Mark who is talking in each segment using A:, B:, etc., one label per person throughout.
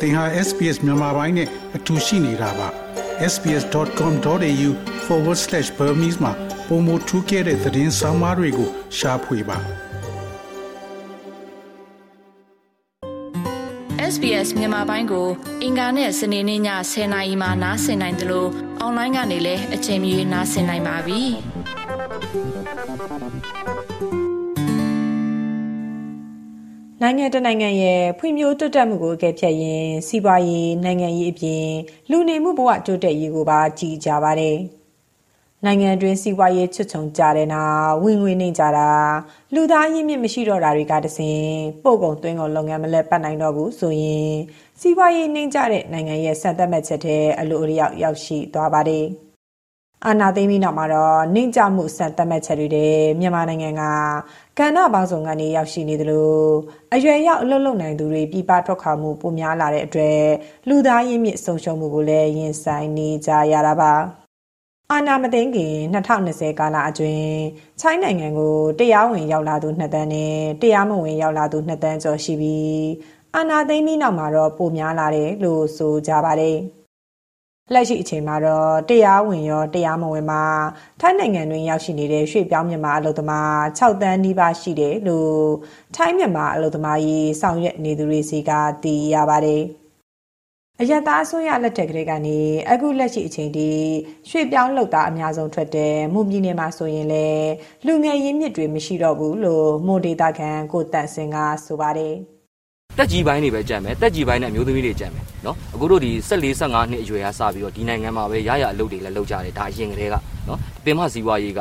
A: သင်ဟာ SPS မြန်မာပိုင်းနဲ့အတူရှိနေတာပါ sbs.com.au/burmese မှာပုံမထူးခဲ့တဲ့သတင်းစာမားတွေကိုရှားဖွေပါ
B: SBS မြန်မာပိုင်းကို အင်ကာနဲ့စနေနေ့ည10:00နာရီမှနားဆင်နိုင်တယ်လို့အွန်လိုင်းကနေလည်းအချိန်မီနားဆင်နိုင်ပါပြီ။
C: နိုင်ငံတနိုင်ငံရဲ့ဖွံ့ဖြိုးတိုးတက်မှုကိုအကဲဖြတ်ရင်စီးပွားရေးနိုင်ငံရေးအပြင်လူနေမှုဘဝတိုးတက်ရေးကိုပါကြည်ကြပါတယ်။နိုင်ငံတွင်းစီးပွားရေးချွတ်ချုံကြတဲ့နောက်ဝင်ငွေနေကြတာလူသားရင်းမြစ်မရှိတော့တာတွေကတဆင်ပို့ကုန်သွင်းကုန်လုပ်ငန်းမလက်ပတ်နိုင်တော့ဘူးဆိုရင်စီးပွားရေးနှိမ့်ကြတဲ့နိုင်ငံရဲ့စံသတ်မှတ်ချက်တဲ့အလိုအလျောက်ရောက်ရှိသွားပါတယ်။ အာဏာသိမ်းပြီးနောက်မှာတော့နှိမ့်ချမှုစံသတ်မှတ်ချက်တွေတဲ့မြန်မာနိုင်ငံကကဏ္ဍပေါင်းစုံကနေရောက်ရှိနေသလိုအရွယ်ရောက်အလုပ်လုပ်နိုင်သူတွေပြည်ပထွက်ခွာမှုပိုများလာတဲ့အတွက်လူသားရင်းမြစ်ဆုံးရှုံးမှုကိုလည်းရင်ဆိုင်နေကြရတာပါအာနာမသိန်းခင်2020ကာလအတွင်းချိုင်းနိုင်ငံကိုတရားဝင်ရောက်လာသူ2တန်းနဲ့တရားမဝင်ရောက်လာသူ2တန်းကျော်ရှိပြီးအာနာသိန်းပြီးနောက်မှာတော့ပိုများလာတယ်လို့ဆိုကြပါတယ်။ လက်ရှိအချိန်မှာတော့တရားဝင်ရောတရားမဝင်မှာထိုင်းနိုင်ငံတွင်ရောက်ရှိနေတဲ့ရွှေ့ပြောင်းမြန်မာအလုပ်သမား6တန်းနီးပါးရှိတယ်လို့ထိုင်းမြန်မာအလုပ်သမားရေးဆောင်ရွက်နေသူတွေစီကသိရပါတယ်။အရသာအစိုးရလက်ထက်ကလေးကနေအခုလက်ရှိအချိန်ထိရွှေ့ပြောင်းလုပ်သားအများဆုံးထွက်တဲ့မွန်ပြည်နယ်မှာဆိုရင်လေလူငယ်ရင်းမြစ်တွေမရှိတော့ဘူးလို့မိုဒေတာခံကိုတန့်စင်ကဆိုပါတယ်။
D: တက်ကြီးပိုင်းတွေပဲကြံမယ်တက်ကြီးပိုင်းနဲ့အမျိုးသမီးတွေကြံမယ်နော်အခုတို့ဒီ14 15နှစ်အရွယ်ကစပြီးတော့ဒီနိုင်ငံမှာပဲရရအလုပ်တွေလည်းလုပ်ကြတယ်ဒါအရင်ကတည်းကနော်ပင်မစီးပွားရေးက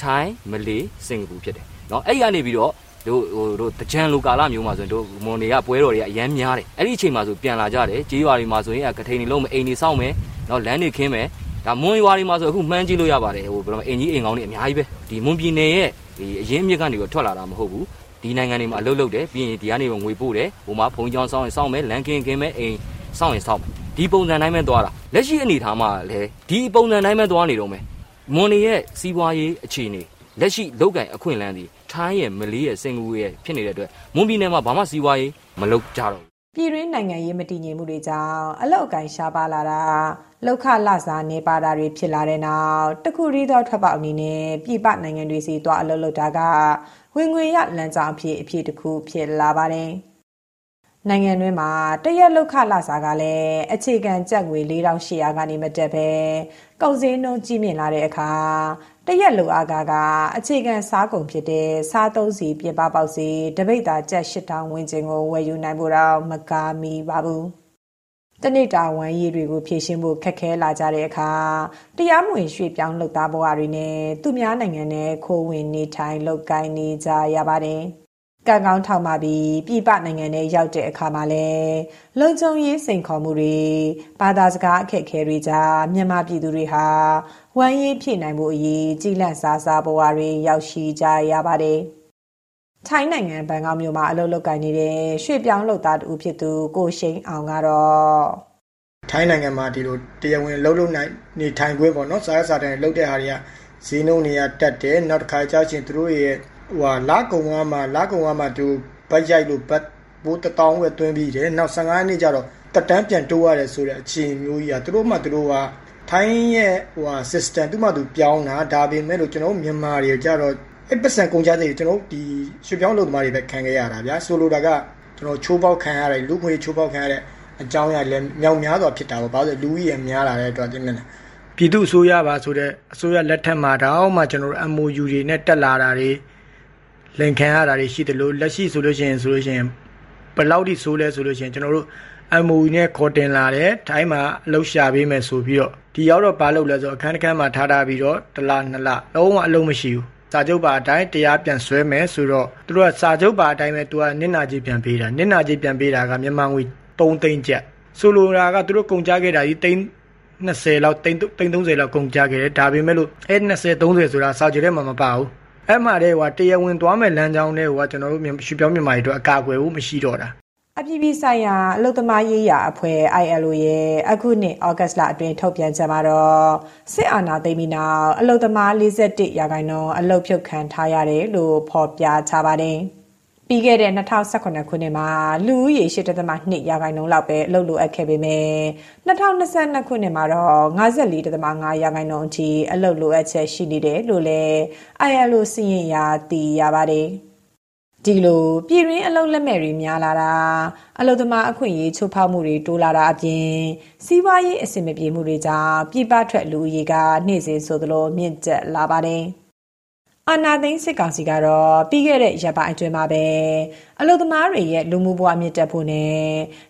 D: ထိုင်းမလေးစင်ကာပူဖြစ်တယ်နော်အဲ့ဒီကနေပြီးတော့တို့ဟိုတို့တကြံလိုကာလမျိုးမှာဆိုရင်တို့မွန်တွေကပွဲတော်တွေကအရန်များတယ်အဲ့ဒီအချိန်မှာဆိုပြန်လာကြတယ်ကြေးရွာတွေမှာဆိုရင်ကထိန်တွေလုံးမအိမ်တွေစောင့်မယ်နော်လမ်းတွေခင်းမယ်ဒါမွန်ရွာတွေမှာဆိုအခုမှန်းကြည့်လို့ရပါတယ်ဟိုဘယ်လိုအင်ကြီးအိမ်ကောင်းတွေအများကြီးပဲဒီမွန်ပြည်နယ်ရဲ့ဒီအရင်အမြစ်ကနေပြီးထွက်လာတာမဟုတ်ဘူး ဒီနိုင်ငံတွေမှာအလုပ်လုပ်တယ်ပြီးရင်ဒီကနေငွေပို့တယ်ဟိုမှာဘုံကြောင်စောင်းရင်စောင်းမယ်လန်ကင်ကင်မယ်အိမ်စောင်းရင်စောင်းမယ်ဒီပုံစံတိုင်းပဲသွားတာလက်ရှိအနေထားမှာလည်းဒီပုံစံတိုင်းပဲသွားနေတော့မယ်မွန်နေရဲ့စီးပွားရေးအခြေအနေလက်ရှိလောက်ကင်အခွင့်အလမ်းဒီထိုင်းရဲ့မလေးရဲ့စင်ကာပူရဲ့ဖြစ်နေတဲ့အတွက်မွန်ပြည်နယ်မှာဘာမှစီးပွားရေးမလုပ်ကြတော့
C: ပြည်တွင်းနိုင်ငံရေးမတည်ငြိမ်မှုတွေကြောင့်အလောက်အကင်ရှားပါလာတာလောက်ခလစားနေပါတာတွေဖြစ်လာတဲ့နောက်တခုရီးသောထွက်ပေါက်အနေနဲ့ပြည်ပနိုင်ငံတွေစီသွားအလုပ်လုပ်တာကဝင်ငွေရလမ်းကြောင်းအဖြစ်အဖြစ်တစ်ခုဖြစ်လာပါတယ်။နိုင်ငံတွင်းမှာတရက်လောက်ခလာစားကလည်းအခြေခံကြက်ငွေ4800ကနေမတက်ပဲကုန်စည်နှုန်းကြီးမြင့်လာတဲ့အခါ တရက်လိုအားကကအခြေခံစားကုန်ဖြစ်တဲ့စားသုံးစီပြပပေါက်စီတပိတ်တာကြက်8000ဝန်းကျင်ကိုဝယ်ယူနိုင်ဖို့တော့မကားမီပါဘူး။တနေ့တာဝန်ရည်တွေကိုဖြည့်ရှင်းဖို့ခက်ခဲလာကြတဲ့အခါတရားမဝင်ရွှေ့ပြောင်းလုပ်သားဘဝတွေနဲ့သူများနိုင်ငံနဲ့ခိုးဝင်နေထိုင်လုပ်ကိုင်းနေကြရပါတယ်။ကံကောင်းထောက်မှပြီးပြည်ပနိုင်ငံတွေရောက်တဲ့အခါမှာလည်းလုံခြုံရေးစိန်ခေါ်မှုတွေဘာသာစကားအခက်အခဲတွေကြားမြန်မာပြည်သူတွေဟာ ဝမ်းရေးဖြည့်နိုင်ဖို့အရေးကြီးလန့်စားစားဘဝတွေရောက်ရှိကြရပါတယ်။ထိုင်းနိုင်ငံဘန်ကောက်မြို့မှာအလုပ်လုပ်ကိုင်နေတဲ့ရွှေ့ပြောင်းလုပ်သားတူဖြစ်သူကိုရှိန်အောင်ကတော့
E: ထိုင်းနိုင်ငံမှာဒီလိုတရားဝင်လှုပ်လှုပ်နိုင်နေထိုင်ခွင့်ပေါ့နော်စားရစားတိုင်းလှုပ်တဲ့ဟာတွေကဈေးနှုန်းတွေကတက်တယ်နောက်တစ်ခါကျချင်းသူတို့ရဲ့ဟိုဟာလာကုံကမှလာကုံကမှသူဘတ်ရိုက်လို့ဘတ်ဘိုးတထောင်ပဲတွင်းပြီးတယ်နောက်15နှစ်ကျတော့တက်တန်းပြန်တိုးရတယ်ဆိုတဲ့အခြေမျိုးကြီးကသူတို့မှသူတို့က ထိုင်းရဲ့ဟိုဟာ system သူမှသူပြောင်းတာဒါပေမဲ့လို့ကျွန်တော်မြန်မာတွေကြတော့အဲ့ပတ်စံကုန်ကြတဲ့ကျွန်တော်ဒီရွှေပြောင်းလုပ်သမားတွေပဲခံခဲ့ရတာဗျာဆိုလိုတာကကျွန်တော်ချိုးပေါက်ခံရတဲ့လူခွေချိုးပေါက်ခံရတဲ့အကြောင်းအရာလည်းမြောက်များစွာဖြစ်တာပေါ့ဘာလို့လဲလူကြီးရများလာတဲ့အတွက်တင်နေတယ်ပြည်သူအစိုးရပါဆိုတဲ့အစိုးရလက်ထက်မှာတော့မှကျွန်တော်တို့ MOU တွေနဲ့တက်လာတာတွေလင်ခံရတာတွေရှိတယ်လို့လက်ရှိဆိုလို့ရှိရင်ဆိုလို့ရှိရင်ဘယ်လောက်ထိဆိုးလဲဆိုလို့ရှိရင်ကျွန်တော်တို့ MOU နဲ့ခေါ်တင်လာတယ်တိုင်းမှာအလုပ်ရှာပေးမယ်ဆိုပြီးတော့ဒီရောက်တော့ဘာလုပ်လဲဆိုအခန်းတစ်ခန်းမှာထားထားပြီးတော့တစ်လနှစ်လလုံးဝအလုပ်မရှိဘူးစာချုပ်ပါအတိုင်းတရားပြန်ဆွဲမယ်ဆိုတော့သူတို့ကစာချုပ်ပါအတိုင်းပဲသူကနစ်နာကြေးပြန်ပေးတာနစ်နာကြေးပြန်ပေးတာကမြန်မာငွေ3သိန်းကျပ်ဆိုလိုတာကသူတို့ကုန်ကြခဲ့တာဒီသိန်း20လောက်သိန်း30လောက်ကုန်ကြခဲ့တယ်ဒါပေမဲ့လို့အဲ20 30ဆိုတာစာချုပ်ထဲမှာမပါဘူးအဲ့မှာတည်းဟိုတရားဝင်သွားမဲ့လမ်းကြောင်းတွေဟိုကကျွန်တော်တို့ရွှေပြောင်းမြန်မာတွေအတွက်အကာအကွယ်ဖို့မရှိတော့တာ
C: အပြည်ပြည်ဆိုင်ရာအလုသမားရေးရာအဖွဲ့ ILO ရဲ့အခုနှစ်ဩဂတ်လအတွင်းထုတ်ပြန်ချက်မှာတော့စစ်အာဏာသိမ်းပြီးနောက်အလုသမား41ရာခိုင်နှုန်းအလုဖြုတ်ခံထားရတယ်လို့ဖော်ပြထားပါတယ်။ပြီးခဲ့တဲ့2018ခုနှစ်မှာလူဦးရေ8.2ရာခိုင်နှုန်းလောက်ပဲအလုပ်လိုအပ်ခဲ့ပေမဲ့2022ခုနှစ်မှာတော့54.5ရာခိုင်နှုန်းအထိအလုပ်လိုအပ်ချက်ရှိနေတယ်လို့လည်း ILO စီရင်ရာသိရပါတယ်။ ဒီလိုပြည်ရင်းအလုပ်လက်မဲ့တွေများလာတာအလုပ်သမားအခွင့်အရေးချိုးဖောက်မှုတွေတိုးလာတာအပြင်စီးပွားရေးအဆင်မပြေမှုတွေကြောင့်ပြည်ပထွက်လူဦးရေကနေ့စဉ်ဆိုသလိုမြင့်တက်လာပါတယ်။အာနာသိန်းစစ်ကောင်စီကတော့ပြီးခဲ့တဲ့ရက်ပိုင်းအတွင်းမှာပဲအလုသမားတွေရဲ့လူမှုဘဝမြင့်တက်ဖို့နဲ့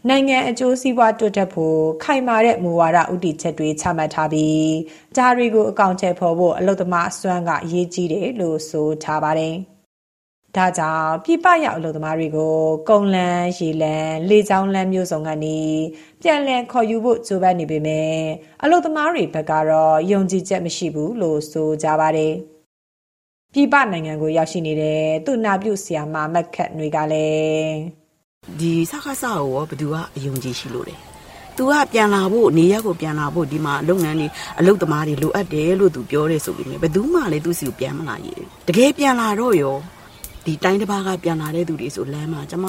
C: နိုင်ငံအကျိုးစီးပွားတိုးတက်ဖို့ခိုင်မာတဲ့မူဝါဒဥတီချက်တွေချမှတ်ထားပြီးဒါတွေကိုအကောင့်ချဖော်ဖို့အလုသမားအစွမ်းကအရေးကြီးတယ်လို့ဆိုထားပါတယ်။ ဒါကြောင့်ပြပရောက်အလုပ်သမားတွေကိုကုံလန်းရေလန်းလေချောင်းလန်းမျိုးစုံကနေပြန်လည်ခေါ်ယူဖို့ကြိုးပမ်းနေပေမဲ့အလုပ်သမားတွေဘက်ကတော့ယုံကြည်ချက်မရှိဘူးလို့ဆိုကြပါတယ်။ပြည်ပနိုင်ငံကိုရောက်ရှိနေတဲ့သူနာပြုဆရာမမက်ခတ်တွေကလည်း
F: ဒီစကားစကိုရောဘယ်သူကအယုံကြည်ရှိလို့လဲ။ तू ကပြန်လာဖို့နေရက်ကိုပြန်လာဖို့ဒီမှာလုပ်ငန်းတွေအလုပ်သမားတွေလိုအပ်တယ်လို့ तू ပြောတယ်ဆိုပြီးမြဲဘယ်သူမှလည်းသူ့စီကိုပြန်မလာရည်။တကယ်ပြန်လာတော့ရော ဒီတိုင်းတစ်ပါးကပြန်လာတဲ့သူတွေဆိုလမ်းမှာကျမ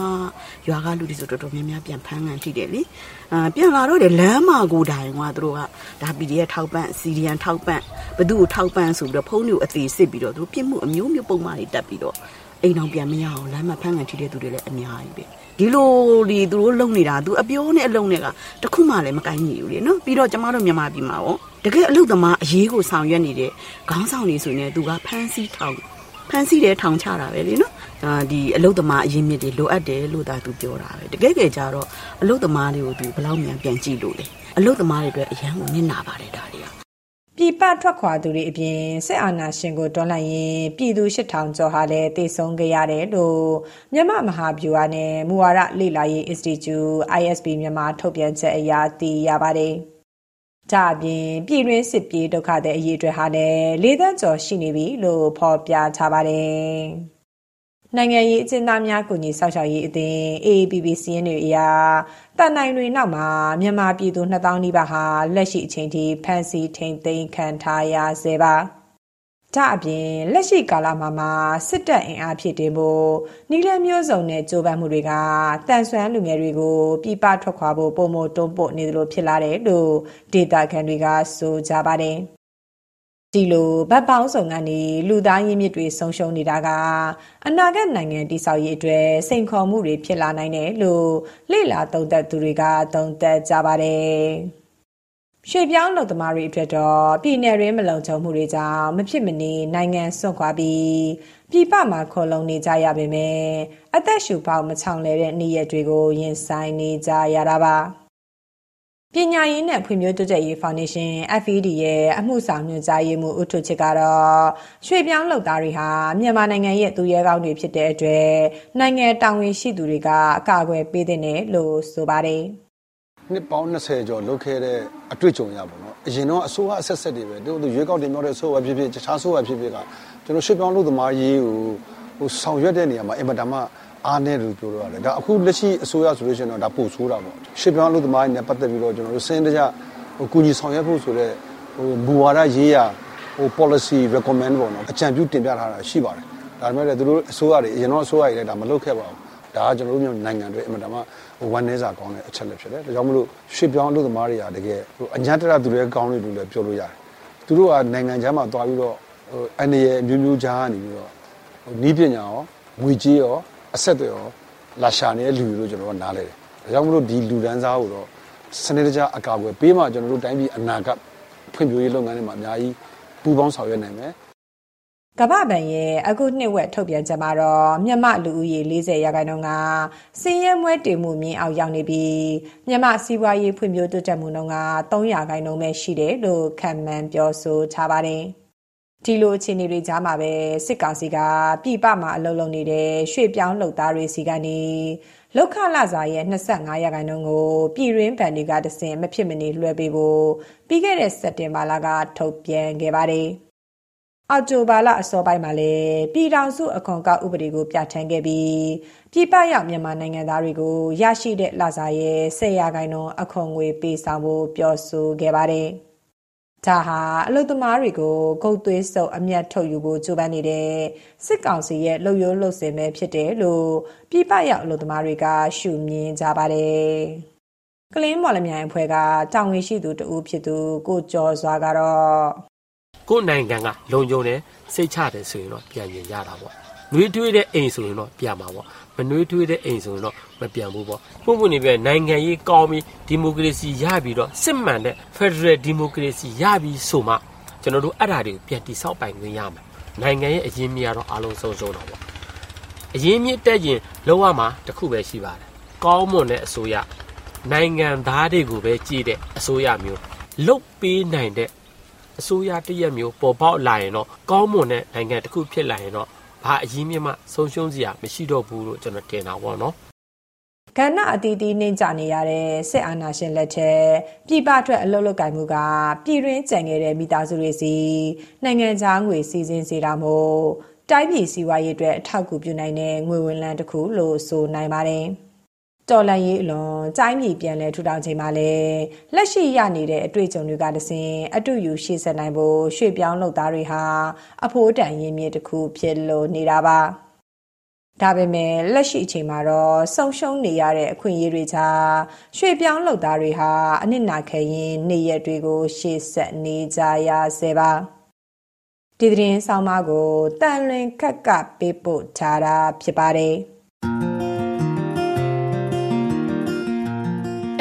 F: ရွာကလူတွေဆိုတော်တော်များများပြန်ဖမ်းကန်ထိတယ်လေအာပြန်လာတော့တယ်လမ်းမှာကိုတိုင်ကသူတို့ကဒါ PDF ထောက်ပံ့ CDN ထောက်ပံ့ဘသူ့ကိုထောက်ပံ့ဆိုပြီးတော့ဖုန်းတွေကိုအသေးစစ်ပြီးတော့သူတို့ပြစ်မှုအမျိုးမျိုးပုံမှန်တွေတက်ပြီးတော့အိမ်အောင်ပြန်မရအောင်လမ်းမှာဖမ်းကန်ထိတဲ့သူတွေလည်းအများကြီးပဲဒီလိုဒီသူတို့လုံနေတာသူအပြောနဲ့အလုံနဲ့ကတခုမှလည်းမကိုင်းညီဘူးလေနော်ပြီးတော့ကျမတို့မြန်မာပြည်မှာရောတကယ်အလုသမားအရေးကိုဆောင်ရွက်နေတဲ့ခေါင်းဆောင်တွေဆိုရင်သူကဖမ်းဆီးထောင် ဖမ်းဆီးတယ်ထောင်ချတာပဲလေနော်ဒါဒီအလုသမားအရင်မြစ်တွေလိုအပ်တယ်လို့သာသူပြောတာပဲတကယ်ကြကြတော့အလုသမားတွေကိုသူဘယ်လောက်မြန်ပြန်ကြည့်လို့လဲအလုသမားတွေအတွက်အရန်ကိုနစ်နာပါတယ်ဒါတွေက
C: ပြည်ပထွက်ခွာသူတွေအပြင်စစ်အာဏာရှင်ကိုတွန်းလှန်ရင်ပြည်သူ8000ကျော်ဟာလည်းတည်ဆုံခဲ့ရတယ်လို့မြန်မာမဟာဗျူဟာနဲ့မူဝါဒလေ့လာရေး Institute ISB မြန်မာထုတ်ပြန်ချက်အရသိရပါတယ်။ ကြအပြင်ပြည်တွင်းစစ်ပြေးဒုက္ခတဲ့အရေးအတွက်ဟာလည်းလေးသက်ကျော်ရှိနေပြီလို့ဖော်ပြထားပါတယ်။နိုင်ငံရေးအကျဉ်းသားများကုညီဆောက်ရှောက်ရေးအသင်း AAPP စီးရင်တွေအရာတန်နိုင်တွေနောက်မှာမြန်မာပြည်သူ2000နီးပါးဟာလက်ရှိအချိန်ထိဖမ်းဆီးထိန်သိမ်းခံထားရဆဲပါ။ ဒါအပြင်လက်ရှိကာလမှာမှာစစ်တပ်အင်အားဖြစ်တင်ဖို့နီလမျိုးစုံနဲ့ကြိုးပမ်းမှုတွေကတန်ဆွမ်းလူငယ်တွေကိုပြပထွက်ခွာဖို့ပုံမတွန်းပို့နေသလိုဖြစ်လာတယ်လို့ဒေတာခန်တွေကဆိုကြပါတယ်ဒီလိုဗတ်ပေါင်းစုံကနေလူသားရင်းမြစ်တွေဆုံးရှုံးနေတာကအနာဂတ်နိုင်ငံတည်ဆောက်ရေးအတွက်စိန်ခေါ်မှုတွေဖြစ်လာနိုင်တယ်လို့လေ့လာသုံးသပ်သူတွေကသုံးသပ်ကြပါတယ်။ ရွှေပြောင်းလုပ်သမားတွေအတွက်တော့ပြည်내ရင်းမလုံခြုံမှုတွေကြောင့်မဖြစ်မနေနိုင်ငံစွန့်ခွာပြီးပြည်ပမှာခေါ်လုံနေကြရပေမယ့်အသက်ရှူပေါက်မချောင်လဲတဲ့နေ့ရက်တွေကိုရင်ဆိုင်နေကြရတာပါပညာရေးနဲ့ဖွံ့ဖြိုးတိုးတက်ရေးဖောင်ဒေးရှင်း FED ရဲ့အမှုဆောင်ညွှန်ကြားရေးမှူးဦးထွချစ်ကတော့ရွှေပြောင်းလုပ်သားတွေဟာမြန်မာနိုင်ငံရဲ့သူရဲကောင်းတွေဖြစ်တဲ့အတွက်နိုင်ငံတာဝန်ရှိသူတွေကအကာအကွယ်ပေးတဲ့လို့ဆိုပါတယ်။
G: နှစ်ပေါင်း20ကျော်လုပ်ခဲ့တဲ့အတွေ့အကြုံရပါတော့အရင်တော့အစိုးရအဆက်ဆက်တွေပဲတို့ရွေးကောက်တင်မြောက်တဲ့ဆိုးဝါဖြစ်ဖြစ်တခြားဆိုးဝါဖြစ်ဖြစ်ကကျွန်တော်ရှစ်ပြောင်းလို့သမားရေးကိုဟိုဆောင်ရွက်တဲ့နေရာမှာအင်မတန်မှအားနဲ့လို့ပြောရတယ်ဒါအခုလက်ရှိအစိုးရဆိုလို့ရှိရင်တော့ဒါပို့ဆိုးတာပေါ့ရှစ်ပြောင်းလို့သမားရေးနဲ့ပတ်သက်ပြီးတော့ကျွန်တော်တို့စင်းတကြဟိုကူညီဆောင်ရွက်ဖို့ဆိုတဲ့ဟိုမူဝါဒရေးရာဟို policy recommend ပေါ့နော်အကြံပြုတင်ပြထားတာရှိပါတယ်ဒါပေမဲ့လည်းသူတို့အစိုးရတွေအရင်တော့အစိုးရတွေလည်းဒါမလုပ်ခဲ့ပါဘူးဒါကကျွန်တော်တို့နိုင်ငံတွေအမှန်တ မ်းဝမ်းနည်းစာကောင်းတဲ့အချက်လက်ဖြစ်တယ်ဒါကြောင့်မလို့ရွှေပြောင်းအလုပ်သမားတွေကတကယ်အညာတရသူတွေကောင်းတယ်လို့လည်းပြောလို့ရတယ်သူတို့ကနိုင်ငံခြားမှာသွားပြီးတော့အနေရမျိုးမျိုးကြားကနေပြီးတော့နီးပညာရောငွေကြေးရောအဆက်တွေရောလာရှာနေတဲ့လူတွေလို့ကျွန်တော်ကနားလဲတယ်ဒါကြောင့်မလို့ဒီလူဒန်းစားကိုတော့စနစ်တကျအကာအကွယ်ပေးမှကျွန်တော်တို့တိုင်းပြည်အနာဂတ်ဖွံ့ဖြိုးရေးလုပ်ငန်းတွေမှာအများကြီးပူးပေါင်းဆောင်ရွက်နိုင်မယ်
C: ကမ္ဘာ့ဘဏ်ရဲ့အခုနှစ်ဝက်ထုတ်ပြန်ချက်မှာတော့မြန်မာလူဦးရေ40ရာခိုင်နှုန်းကစည်ရဲမွဲတည်မှုမြင့်အောင်ရောက်နေပြီးမြန်မာစီးပွားရေးဖွံ့ဖြိုးတိုးတက်မှုနှုန်းက3ရာခိုင်နှုန်းပဲရှိတယ်လို့ခန့်မှန်းပြောဆိုထားပါတယ်။ဒီလိုအခြေအနေတွေကြားမှာပဲစစ်ကောင်စီကပြည်ပမှာအလုပ်လုပ်နေတဲ့ရွှေပြောင်းလုပ်သားတွေစီကနေလောက်ခလာစာရဲ့25ရာခိုင်နှုန်းကိုပြည်ရင်းဗန်တွေကတစင်မဖြစ်မနေလွှဲပေးဖို့ပြီးခဲ့တဲ့စက်တင်ဘာလကထုတ်ပြန်ခဲ့ပါတယ်။ အော်တိုဘာလအစောပိုင်းမှာလည်းပြည်ထောင်စုအခွန်ကောက်ဥပဒေကို ပြဋ္ဌာန်းခဲ့ပြီးပြည်ပရောက်မြန်မာနိုင်ငံသားတွေကိုရရှိတဲ့လစာရဲ့10ရာခိုင်နှုန်းအခွန်ငွေပေးဆောင်ဖို့ပြောဆိုခဲ့ပါတယ်။ဒါဟာအလုသမားတွေကိုဂုတ်သွေးစုပ်အမျက်ထုတ်ယူဖို့ကြိုးပမ်းနေတဲ့စစ်ကောင်စီရဲ့လှုပ်ရိုးလှုပ်စင်ပဲဖြစ်တယ်လို့ပြည်ပရောက်အလုသမားတွေကရှုမြင်ကြပါတယ်။ကလင်းမော်လမြိုင်အဖွဲ့ကတောင်ဝင်ရှိသူတဦးဖြစ်သူကိုကျော်စွာကတော့
H: ကိုယ်နိုင်ငံကလုံခြုံတယ်စိတ်ချတယ်ဆိုရင်တော့ပြန်ရင်ရတာပေါ့။နှွေးထွေးတဲ့အိမ်ဆိုရင်တော့ပြန်မှာပေါ့။မနှွေးထွေးတဲ့အိမ်ဆိုရင်တော့မပြန်ဘူးပေါ့။ပုံပုံနေပြနိုင်ငံရေးကောင်းပြီးဒီမိုကရေစီရပြီးတော့စစ်မှန်တဲ့ Federal Democracy ရပြီးဆိုမှကျွန်တော်တို့အဲ့ဓာတွေကိုပြန်တိဆောက်ပိုင်ခွင့်ရမှာ။နိုင်ငံရဲ့အရင်းမြစ်ကတော့အားလုံးဆုံးရှုံးတော့ပေါ့။အရင်းမြစ်တက်ရင်လောရမှာတခုပဲရှိပါတယ်။ကောင်းမွန်တဲ့အစိုးရနိုင်ငံသားတွေကိုပဲကြည့်တဲ့အစိုးရမျိုးလုတ်ပေးနိုင်တဲ့ အစိုးရတရက်မျိုးပေါ်ပေါက်လာရင်တော့ကောင်းမွန်တဲ့နိုင်ငံတစ်ခုဖြစ်လာရင်တော့ဘာအကြီးမြတ်မှဆုံးရှုံးစရာမရှိတော့ဘူးလို့ကျွန်တော်ထင်တာပေါ့နော်
C: ကဏ္ဍအတီးတီးနှိမ့်ကြနေရတဲ့စစ်အာဏာရှင်လက်ထက်ပြည်ပထွက်အလုပ်လုပ်ကိုင်မှုကပြည်တွင်းကြံခဲ့တဲ့မိသားစုတွေစီနိုင်ငံခြားငွေစီစဉ်စေတာမို့တိုင်းပြည်စီးပွားရေးအတွက်အထောက်အကူပြုနိုင်တဲ့ငွေဝင်လန်းတစ်ခုလို့ဆိုနိုင်ပါတယ်။ တော်လန်ရေးအလွန်ကြိုင်းမြေပြန်လဲထူထောင်ချိန်မှာလဲလက်ရှိရနေတဲ့အတွေ့အကြုံတွေကတစဉ်အတူယူရှေ့ဆက်နိုင်ဖို့ရွှေ့ပြောင်းလုပ်သားတွေဟာအဖိုးတန်ရင်းမြစ်တစ်ခုဖြစ်လို့နေတာပါဒါပေမဲ့လက်ရှိအချိန်မှာတော့ဆုံရှုံနေရတဲ့အခွင့်အရေးတွေကြားရွှေ့ပြောင်းလုပ်သားတွေဟာအနစ်နာခဲရင်နေရက်တွေကိုရှေ့ဆက်နေကြရဆဲပါဒီသတင်းဆောင်မကိုတန်လွင်ခက်ကပေးပို့ထားတာဖြစ်ပါတယ်